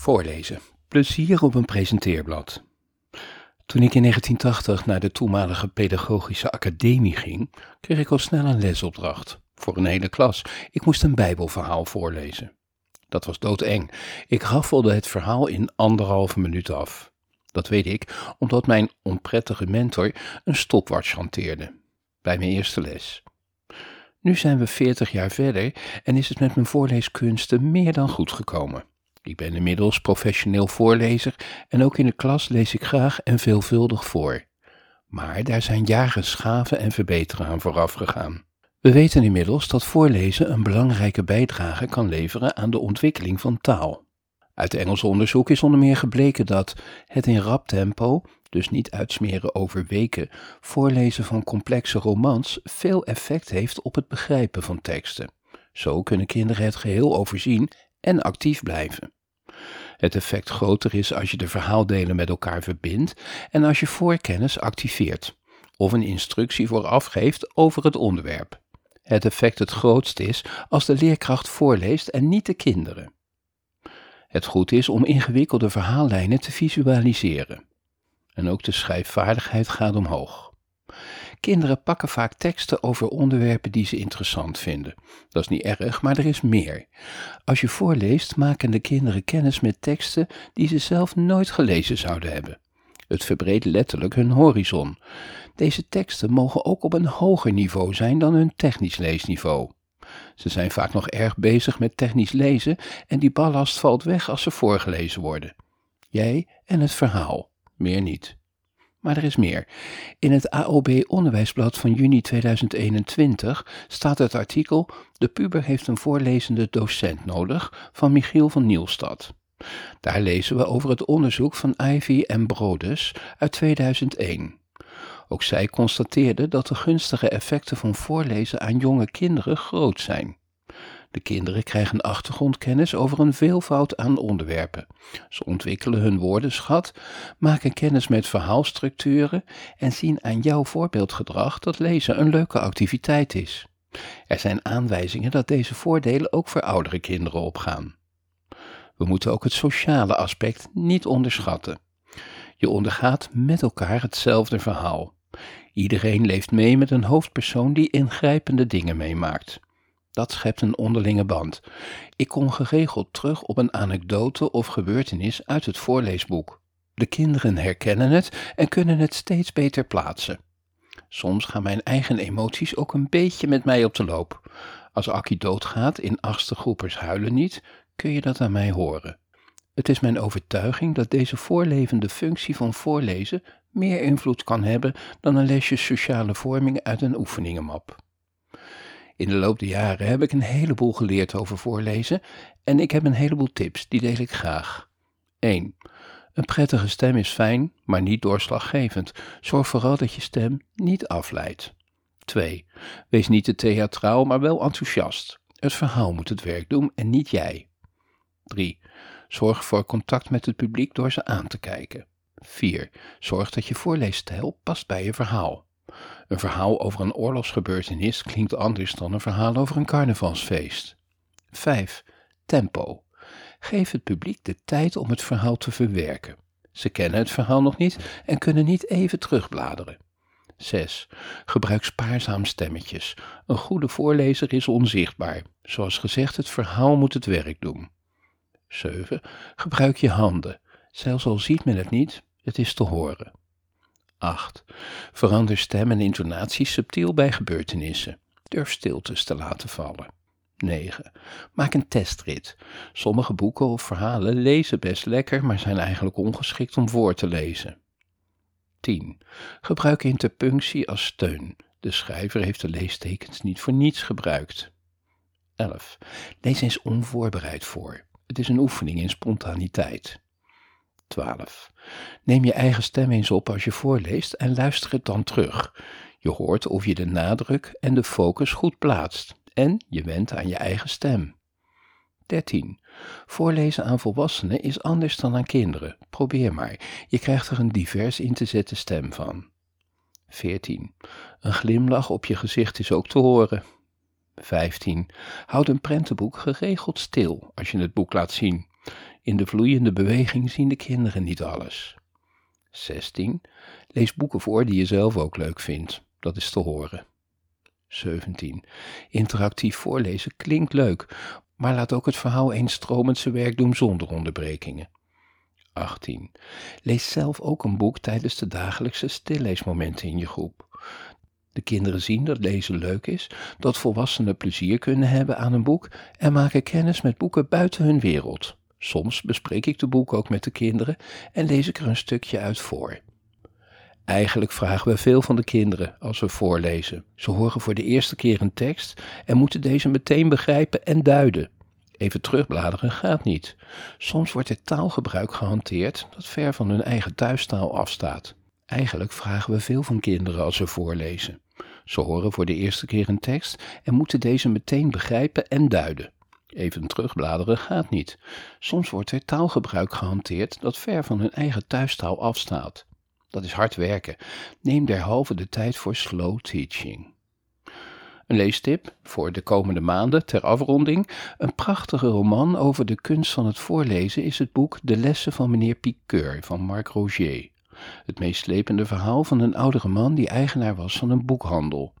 Voorlezen. Plezier op een presenteerblad. Toen ik in 1980 naar de toenmalige pedagogische academie ging, kreeg ik al snel een lesopdracht. Voor een hele klas. Ik moest een bijbelverhaal voorlezen. Dat was doodeng. Ik raffelde het verhaal in anderhalve minuut af. Dat weet ik omdat mijn onprettige mentor een stopwatch hanteerde. Bij mijn eerste les. Nu zijn we veertig jaar verder en is het met mijn voorleeskunsten meer dan goed gekomen. Ik ben inmiddels professioneel voorlezer en ook in de klas lees ik graag en veelvuldig voor. Maar daar zijn jaren schaven en verbeteren aan vooraf gegaan. We weten inmiddels dat voorlezen een belangrijke bijdrage kan leveren aan de ontwikkeling van taal. Uit Engels onderzoek is onder meer gebleken dat het in rap tempo, dus niet uitsmeren over weken, voorlezen van complexe romans veel effect heeft op het begrijpen van teksten. Zo kunnen kinderen het geheel overzien en actief blijven. Het effect groter is als je de verhaaldelen met elkaar verbindt en als je voorkennis activeert of een instructie vooraf geeft over het onderwerp. Het effect het grootst is als de leerkracht voorleest en niet de kinderen. Het goed is om ingewikkelde verhaallijnen te visualiseren. En ook de schrijfvaardigheid gaat omhoog. Kinderen pakken vaak teksten over onderwerpen die ze interessant vinden. Dat is niet erg, maar er is meer. Als je voorleest, maken de kinderen kennis met teksten die ze zelf nooit gelezen zouden hebben. Het verbreedt letterlijk hun horizon. Deze teksten mogen ook op een hoger niveau zijn dan hun technisch leesniveau. Ze zijn vaak nog erg bezig met technisch lezen en die ballast valt weg als ze voorgelezen worden. Jij en het verhaal, meer niet. Maar er is meer. In het AOB Onderwijsblad van juni 2021 staat het artikel De puber heeft een voorlezende docent nodig van Michiel van Nielstad. Daar lezen we over het onderzoek van Ivy en Brodes uit 2001. Ook zij constateerde dat de gunstige effecten van voorlezen aan jonge kinderen groot zijn. De kinderen krijgen achtergrondkennis over een veelvoud aan onderwerpen. Ze ontwikkelen hun woordenschat, maken kennis met verhaalstructuren en zien aan jouw voorbeeldgedrag dat lezen een leuke activiteit is. Er zijn aanwijzingen dat deze voordelen ook voor oudere kinderen opgaan. We moeten ook het sociale aspect niet onderschatten. Je ondergaat met elkaar hetzelfde verhaal. Iedereen leeft mee met een hoofdpersoon die ingrijpende dingen meemaakt. Dat schept een onderlinge band. Ik kom geregeld terug op een anekdote of gebeurtenis uit het voorleesboek. De kinderen herkennen het en kunnen het steeds beter plaatsen. Soms gaan mijn eigen emoties ook een beetje met mij op de loop. Als Akkie doodgaat in achtste groepers huilen niet, kun je dat aan mij horen. Het is mijn overtuiging dat deze voorlevende functie van voorlezen meer invloed kan hebben dan een lesje sociale vorming uit een oefeningenmap. In de loop der jaren heb ik een heleboel geleerd over voorlezen en ik heb een heleboel tips, die deel ik graag. 1. Een prettige stem is fijn, maar niet doorslaggevend. Zorg vooral dat je stem niet afleidt. 2. Wees niet te theatraal, maar wel enthousiast. Het verhaal moet het werk doen en niet jij. 3. Zorg voor contact met het publiek door ze aan te kijken. 4. Zorg dat je voorleesstijl past bij je verhaal. Een verhaal over een oorlogsgebeurtenis klinkt anders dan een verhaal over een carnavalsfeest. 5. Tempo. Geef het publiek de tijd om het verhaal te verwerken. Ze kennen het verhaal nog niet en kunnen niet even terugbladeren. 6. Gebruik spaarzaam stemmetjes. Een goede voorlezer is onzichtbaar. Zoals gezegd, het verhaal moet het werk doen. 7. Gebruik je handen. Zelfs al ziet men het niet, het is te horen. 8. Verander stem en intonatie subtiel bij gebeurtenissen. Durf stiltes te laten vallen. 9. Maak een testrit. Sommige boeken of verhalen lezen best lekker, maar zijn eigenlijk ongeschikt om voor te lezen. 10. Gebruik interpunctie als steun. De schrijver heeft de leestekens niet voor niets gebruikt. 11. Lees eens onvoorbereid voor. Het is een oefening in spontaniteit. 12. Neem je eigen stem eens op als je voorleest en luister het dan terug. Je hoort of je de nadruk en de focus goed plaatst en je went aan je eigen stem. 13. Voorlezen aan volwassenen is anders dan aan kinderen. Probeer maar. Je krijgt er een divers in te zetten stem van. 14. Een glimlach op je gezicht is ook te horen. 15. Houd een prentenboek geregeld stil als je het boek laat zien. In de vloeiende beweging zien de kinderen niet alles. 16. Lees boeken voor die je zelf ook leuk vindt. Dat is te horen. 17. Interactief voorlezen klinkt leuk, maar laat ook het verhaal eens stromend zijn werk doen zonder onderbrekingen. 18. Lees zelf ook een boek tijdens de dagelijkse stilleesmomenten in je groep. De kinderen zien dat lezen leuk is, dat volwassenen plezier kunnen hebben aan een boek en maken kennis met boeken buiten hun wereld. Soms bespreek ik de boek ook met de kinderen en lees ik er een stukje uit voor. Eigenlijk vragen we veel van de kinderen als we voorlezen. Ze horen voor de eerste keer een tekst en moeten deze meteen begrijpen en duiden. Even terugbladeren gaat niet. Soms wordt er taalgebruik gehanteerd dat ver van hun eigen thuistaal afstaat. Eigenlijk vragen we veel van kinderen als ze voorlezen. Ze horen voor de eerste keer een tekst en moeten deze meteen begrijpen en duiden. Even terugbladeren gaat niet. Soms wordt er taalgebruik gehanteerd dat ver van hun eigen thuistaal afstaat. Dat is hard werken. Neem derhalve de tijd voor slow teaching. Een leestip voor de komende maanden ter afronding. Een prachtige roman over de kunst van het voorlezen is het boek De lessen van meneer Piqueur van Marc Roger. Het meest slepende verhaal van een oudere man die eigenaar was van een boekhandel.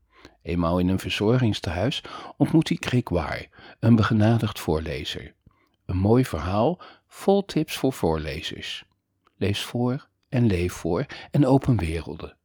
Eenmaal in een verzorgingstehuis ontmoet hij Grégoire, een begenadigd voorlezer. Een mooi verhaal vol tips voor voorlezers. Lees voor en leef voor en open werelden.